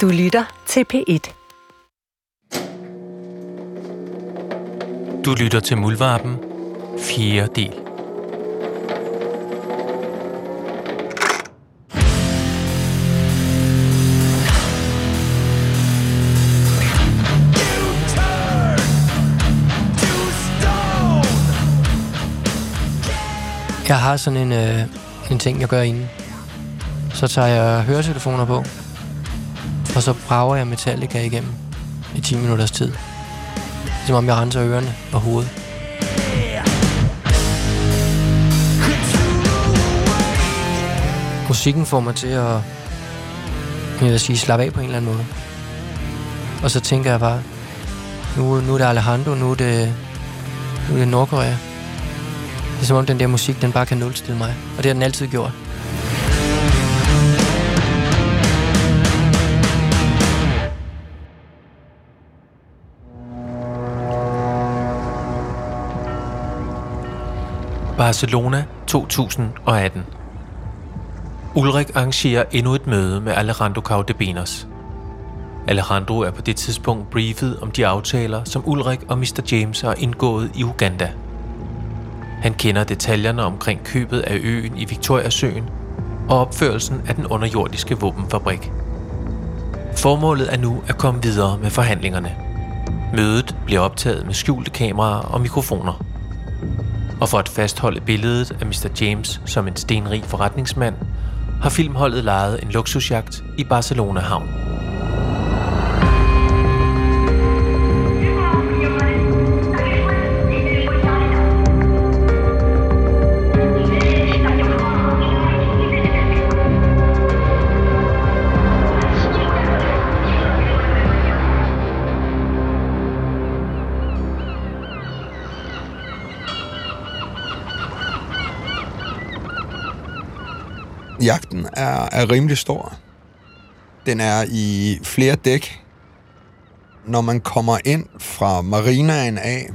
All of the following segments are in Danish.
Du lytter til P1. Du lytter til Muldvarpen, 4. del. Jeg har sådan en, øh, en ting, jeg gør inden. Så tager jeg høretelefoner på, og så brager jeg Metallica igennem i 10 minutters tid. Som om jeg renser ørerne og hovedet. Musikken får mig til at jeg vil sige, slappe af på en eller anden måde. Og så tænker jeg bare, nu, nu er det Alejandro, nu er det, nu er det Nordkorea. Det er som om den der musik, den bare kan nulstille mig. Og det har den altid gjort. Barcelona 2018 Ulrik arrangerer endnu et møde med Alejandro Caudebenos. Alejandro er på det tidspunkt briefet om de aftaler, som Ulrik og Mr. James har indgået i Uganda. Han kender detaljerne omkring købet af øen i Victoriasøen og opførelsen af den underjordiske våbenfabrik. Formålet er nu at komme videre med forhandlingerne. Mødet bliver optaget med skjulte kameraer og mikrofoner. Og for at fastholde billedet af Mr. James som en stenrig forretningsmand, har filmholdet lejet en luksusjagt i Barcelona Havn. Jagten er, er rimelig stor. Den er i flere dæk. Når man kommer ind fra marinaen af,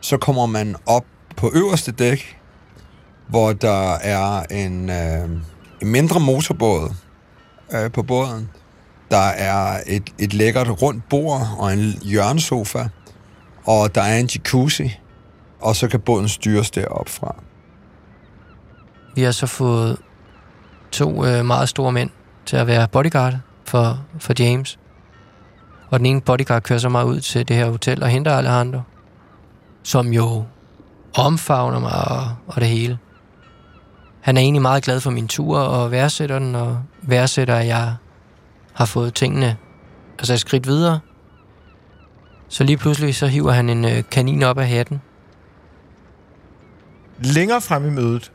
så kommer man op på øverste dæk, hvor der er en, øh, en mindre motorbåd øh, på båden. Der er et, et lækkert rundt bord og en hjørnesofa, og der er en jacuzzi, og så kan båden styres deroppe fra. Vi har så fået to øh, meget store mænd til at være bodyguard for, for James. Og den ene bodyguard kører så meget ud til det her hotel og henter Alejandro, som jo omfavner mig og, og det hele. Han er egentlig meget glad for min tur og værdsætter den, og værdsætter, at jeg har fået tingene altså et skridt videre. Så lige pludselig så hiver han en øh, kanin op af hatten. Længere frem i mødet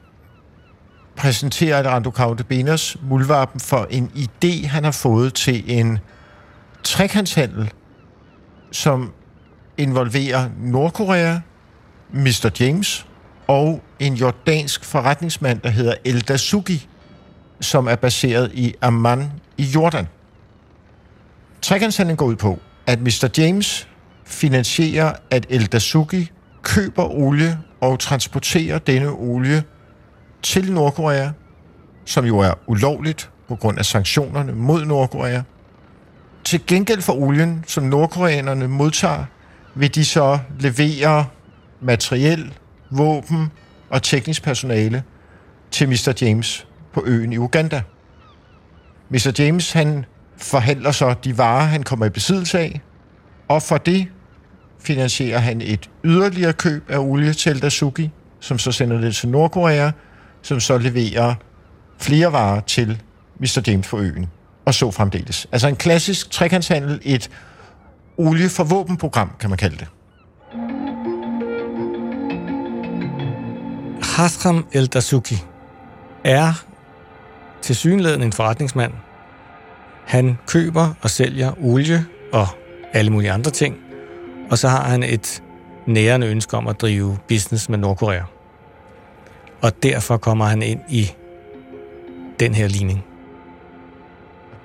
præsenterer Rando Caudebenas muldvarpen for en idé, han har fået til en trekantshandel, som involverer Nordkorea, Mr. James og en jordansk forretningsmand, der hedder El Dasuki, som er baseret i Amman i Jordan. Trekantshandlen går ud på, at Mr. James finansierer, at El Dasuki køber olie og transporterer denne olie til Nordkorea, som jo er ulovligt på grund af sanktionerne mod Nordkorea. Til gengæld for olien, som nordkoreanerne modtager, vil de så levere materiel, våben og teknisk personale til Mr. James på øen i Uganda. Mr. James han forhandler så de varer, han kommer i besiddelse af, og for det finansierer han et yderligere køb af olie til Dasuki, som så sender det til Nordkorea, som så leverer flere varer til Mr. James på øen, og så fremdeles. Altså en klassisk trekantshandel, et olie for våbenprogram, kan man kalde det. Hasram El Dasuki er til synligheden en forretningsmand. Han køber og sælger olie og alle mulige andre ting, og så har han et nærende ønske om at drive business med Nordkorea. Og derfor kommer han ind i den her ligning.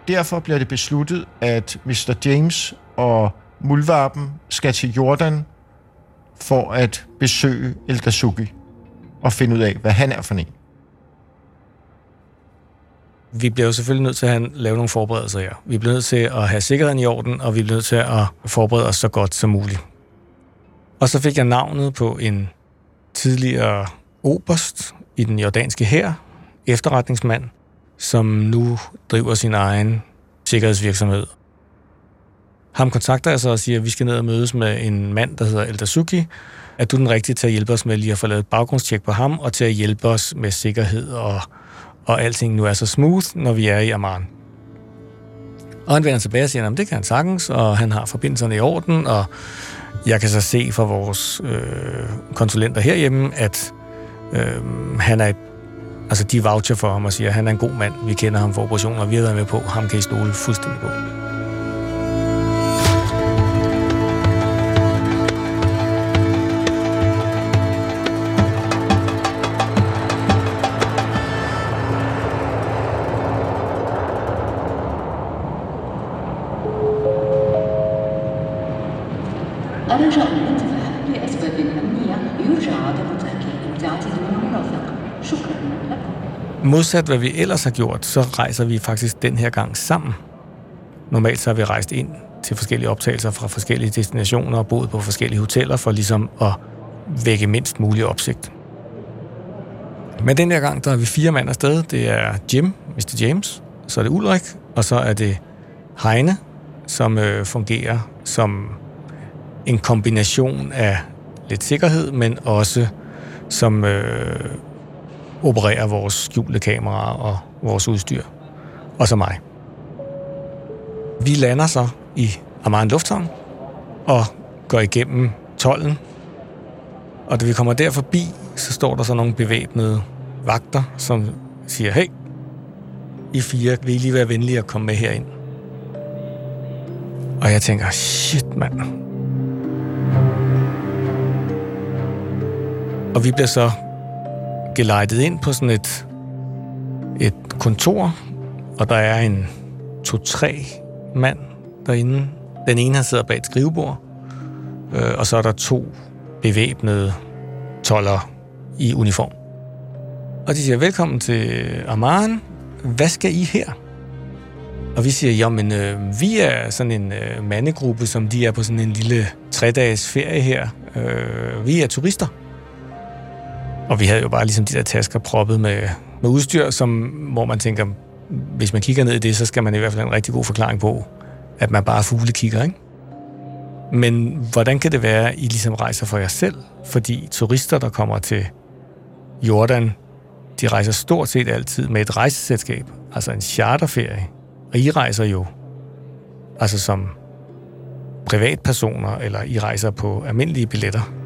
Derfor bliver det besluttet, at Mr. James og Muldvarpen skal til Jordan for at besøge El Dasuki og finde ud af, hvad han er for en. vi bliver jo selvfølgelig nødt til at lave nogle forberedelser her. Vi bliver nødt til at have sikkerheden i orden, og vi bliver nødt til at forberede os så godt som muligt. Og så fik jeg navnet på en tidligere oberst i den jordanske hær, efterretningsmand, som nu driver sin egen sikkerhedsvirksomhed. Ham kontakter jeg så og siger, at vi skal ned og mødes med en mand, der hedder Eldasuki. Er du den rigtige til at hjælpe os med lige at få lavet et baggrundstjek på ham, og til at hjælpe os med sikkerhed, og, og alting nu er så smooth, når vi er i Amman? Og han vender tilbage og siger, at det kan han sagtens, og han har forbindelserne i orden, og jeg kan så se fra vores øh, konsulenter herhjemme, at øh, han er altså de voucher for ham og siger, at han er en god mand, vi kender ham for operationer, vi har været med på, ham kan I stole fuldstændig på. Modsat hvad vi ellers har gjort, så rejser vi faktisk den her gang sammen. Normalt så har vi rejst ind til forskellige optagelser fra forskellige destinationer og boet på forskellige hoteller for ligesom at vække mindst mulig opsigt. Men den her gang, der er vi fire mand afsted. Det er Jim, Mr. James, så er det Ulrik, og så er det Heine, som øh, fungerer som en kombination af lidt sikkerhed, men også som øh, opererer vores skjulte kameraer og vores udstyr. Og så mig. Vi lander så i Amman Lufthavn og går igennem tollen. Og da vi kommer der forbi, så står der så nogle bevæbnede vagter, som siger, hey, I fire, vil I lige være venlige at komme med herind? Og jeg tænker, shit mand. Og vi bliver så gelejtet ind på sådan et, et kontor, og der er en to-tre mand derinde. Den ene, han sidder bag et skrivebord, øh, og så er der to bevæbnede toller i uniform. Og de siger, velkommen til øh, Amman. Hvad skal I her? Og vi siger, jamen, øh, vi er sådan en øh, mandegruppe, som de er på sådan en lille tre-dages ferie her. Øh, vi er turister. Og vi havde jo bare ligesom de der tasker proppet med, med udstyr, som, hvor man tænker, hvis man kigger ned i det, så skal man i hvert fald have en rigtig god forklaring på, at man bare fugle kigger, ikke? Men hvordan kan det være, at I ligesom rejser for jer selv? Fordi turister, der kommer til Jordan, de rejser stort set altid med et rejseselskab, altså en charterferie. Og I rejser jo altså som privatpersoner, eller I rejser på almindelige billetter.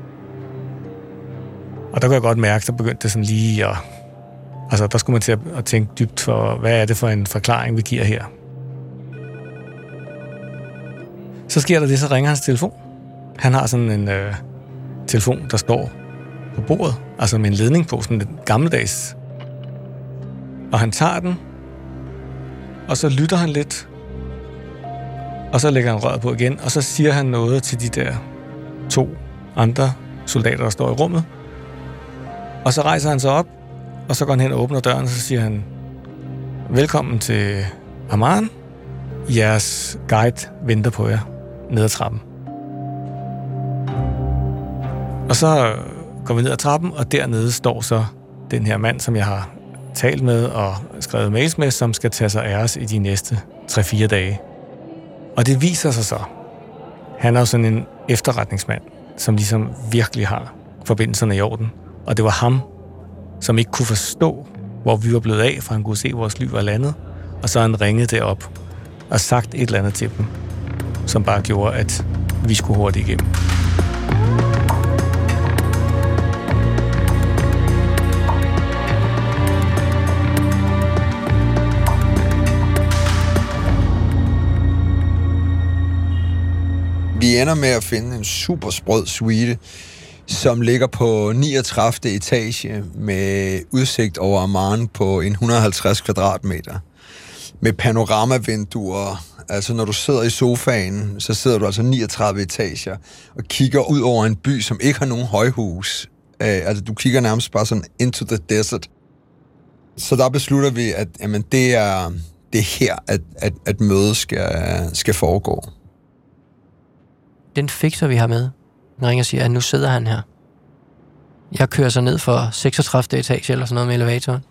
Og der kunne jeg godt mærke, så begyndte det sådan lige at... Altså, der skulle man til at, at tænke dybt for, hvad er det for en forklaring, vi giver her? Så sker der det, så ringer hans telefon. Han har sådan en øh, telefon, der står på bordet, altså med en ledning på, sådan en gammeldags. Og han tager den, og så lytter han lidt, og så lægger han røret på igen, og så siger han noget til de der to andre soldater, der står i rummet, og så rejser han sig op, og så går han hen og åbner døren, og så siger han, velkommen til Amman. Jeres guide venter på jer ned ad trappen. Og så går vi ned ad trappen, og dernede står så den her mand, som jeg har talt med og skrevet mails med, som skal tage sig af os i de næste 3-4 dage. Og det viser sig så. Han er jo sådan en efterretningsmand, som ligesom virkelig har forbindelserne i orden. Og det var ham, som ikke kunne forstå, hvor vi var blevet af, for han kunne se, at vores liv var landet. Og så han ringet derop og sagt et eller andet til dem, som bare gjorde, at vi skulle hurtigt igennem. Vi ender med at finde en super sprød suite, som ligger på 39. etage med udsigt over Amman på en 150 kvadratmeter. Med panoramavinduer. Altså, når du sidder i sofaen, så sidder du altså 39 etager og kigger ud over en by, som ikke har nogen højhus. Øh, altså, du kigger nærmest bare sådan into the desert. Så der beslutter vi, at jamen, det, er, det er her, at, at, at mødet skal, skal foregå. Den fikser vi har med. Den ringer og siger, at nu sidder han her. Jeg kører så ned for 36. etage eller sådan noget med elevatoren.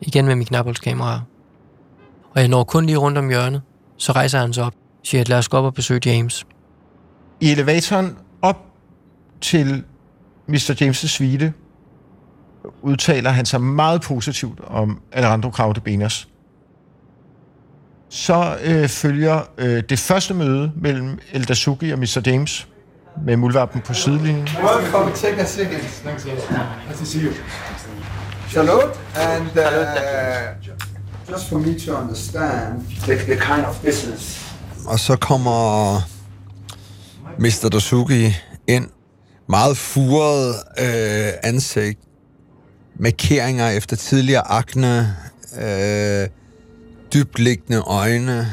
Igen med min knapholdskamera. Og jeg når kun lige rundt om hjørnet. Så rejser han sig op. Siger, at lad os gå op og besøge James. I elevatoren op til Mr. James' suite udtaler han sig meget positivt om Alejandro Crowder-Benas. Så øh, følger øh, det første møde mellem Eldasuki og Mr. James med muldvarpen på sidelinjen. Welcome, take a second. Nice to see you. Charlotte, and uh, just for me to understand the, the kind of business. Og så kommer Mr. Dasuki ind, meget furet øh, ansigt, markeringer efter tidligere akne, øh, dybliggende øjne.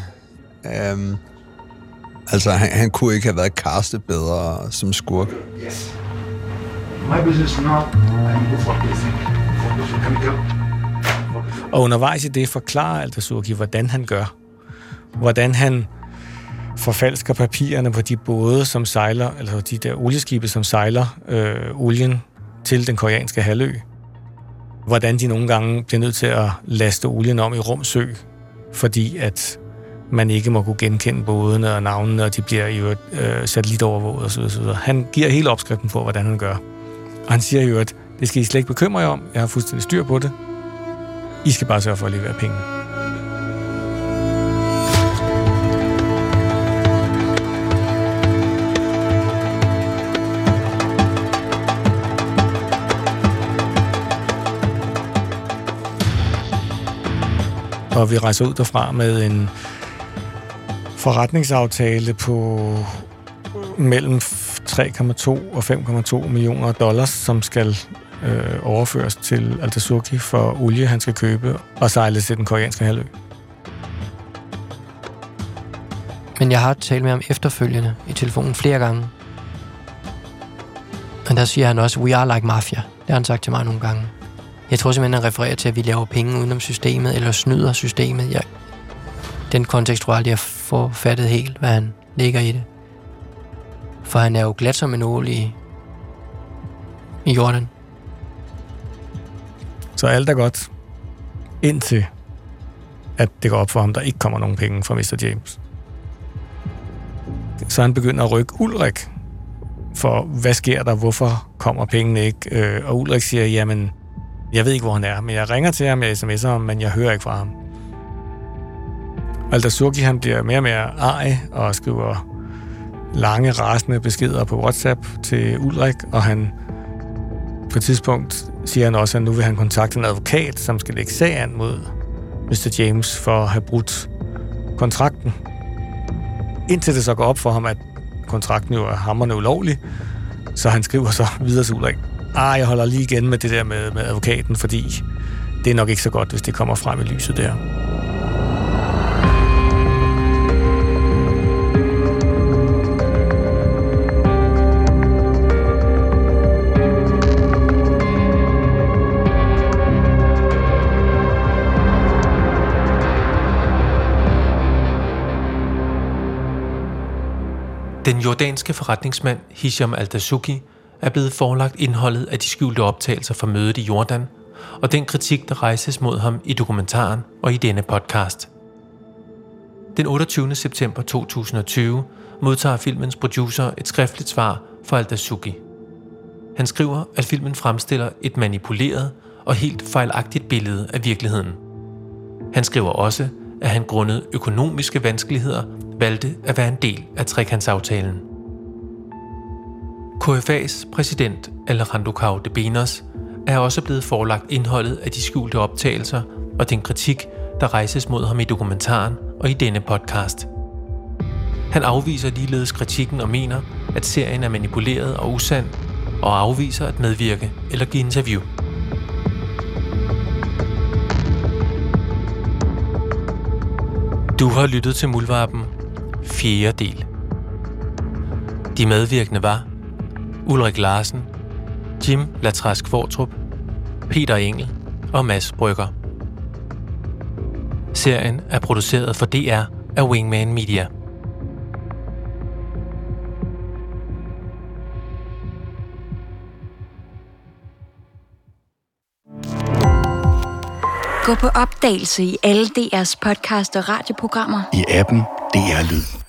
Øh, altså, han, han kunne ikke have været castet bedre som skurk. Yes. My business now, I need you tell? Og undervejs i det forklarer Aldersurki, hvordan han gør. Hvordan han forfalsker papirerne på de både, som sejler, altså de der olieskibe, som sejler øh, olien til den koreanske halvø. Hvordan de nogle gange bliver nødt til at laste olien om i Rumsø, fordi at man ikke må kunne genkende bådene og navnene, og de bliver jo øh, satellitovervåget osv. osv. Han giver hele opskriften på, hvordan han gør. Og han siger jo, at det skal I slet ikke bekymre jer om. Jeg har fuldstændig styr på det. I skal bare sørge for at levere penge. Og vi rejser ud derfra med en forretningsaftale på mellem 3,2 og 5,2 millioner dollars, som skal øh, overføres til Altasuki for olie, han skal købe og sejle til den koreanske halvø. Men jeg har talt med ham efterfølgende i telefonen flere gange. Og der siger han også, we are like mafia. Det har han sagt til mig nogle gange. Jeg tror simpelthen, han refererer til, at vi laver penge udenom systemet, eller snyder systemet. Jeg, den kontekst tror jeg aldrig, jeg får fattet helt, hvad han ligger i det. For han er jo glat som en ål i, i Jordan. Så alt er godt, indtil at det går op for ham, der ikke kommer nogen penge fra Mr. James. Så han begynder at rykke Ulrik for, hvad sker der, hvorfor kommer pengene ikke? Øh, og Ulrik siger, jamen, jeg ved ikke, hvor han er, men jeg ringer til ham, jeg sms'er ham, men jeg hører ikke fra ham. Aldersurki, han bliver mere og mere ej og skriver lange, rasende beskeder på WhatsApp til Ulrik, og han på et tidspunkt siger han også, at nu vil han kontakte en advokat, som skal lægge sag an mod Mr. James for at have brudt kontrakten. Indtil det så går op for ham, at kontrakten jo er hammerne ulovlig, så han skriver så videre til Ulrik, ah, jeg holder lige igen med det der med, med advokaten, fordi det er nok ikke så godt, hvis det kommer frem i lyset der. Den jordanske forretningsmand Hisham al-Dasuki er blevet forelagt indholdet af de skjulte optagelser fra mødet i Jordan, og den kritik, der rejses mod ham i dokumentaren og i denne podcast. Den 28. september 2020 modtager filmens producer et skriftligt svar fra al-Dasuki. Han skriver, at filmen fremstiller et manipuleret og helt fejlagtigt billede af virkeligheden. Han skriver også, at han grundet økonomiske vanskeligheder valgte at være en del af trekantsaftalen. KFA's præsident Alejandro Cao de Benos er også blevet forelagt indholdet af de skjulte optagelser og den kritik, der rejses mod ham i dokumentaren og i denne podcast. Han afviser ligeledes kritikken og mener, at serien er manipuleret og usand, og afviser at medvirke eller give interview. Du har lyttet til Muldvarpen, fjerde del. De medvirkende var Ulrik Larsen, Jim Latrask Fortrup, Peter Engel og Mads Brygger. Serien er produceret for DR af Wingman Media. Gå på opdagelse i alle DR's podcast og radioprogrammer. I appen DR er Lyd.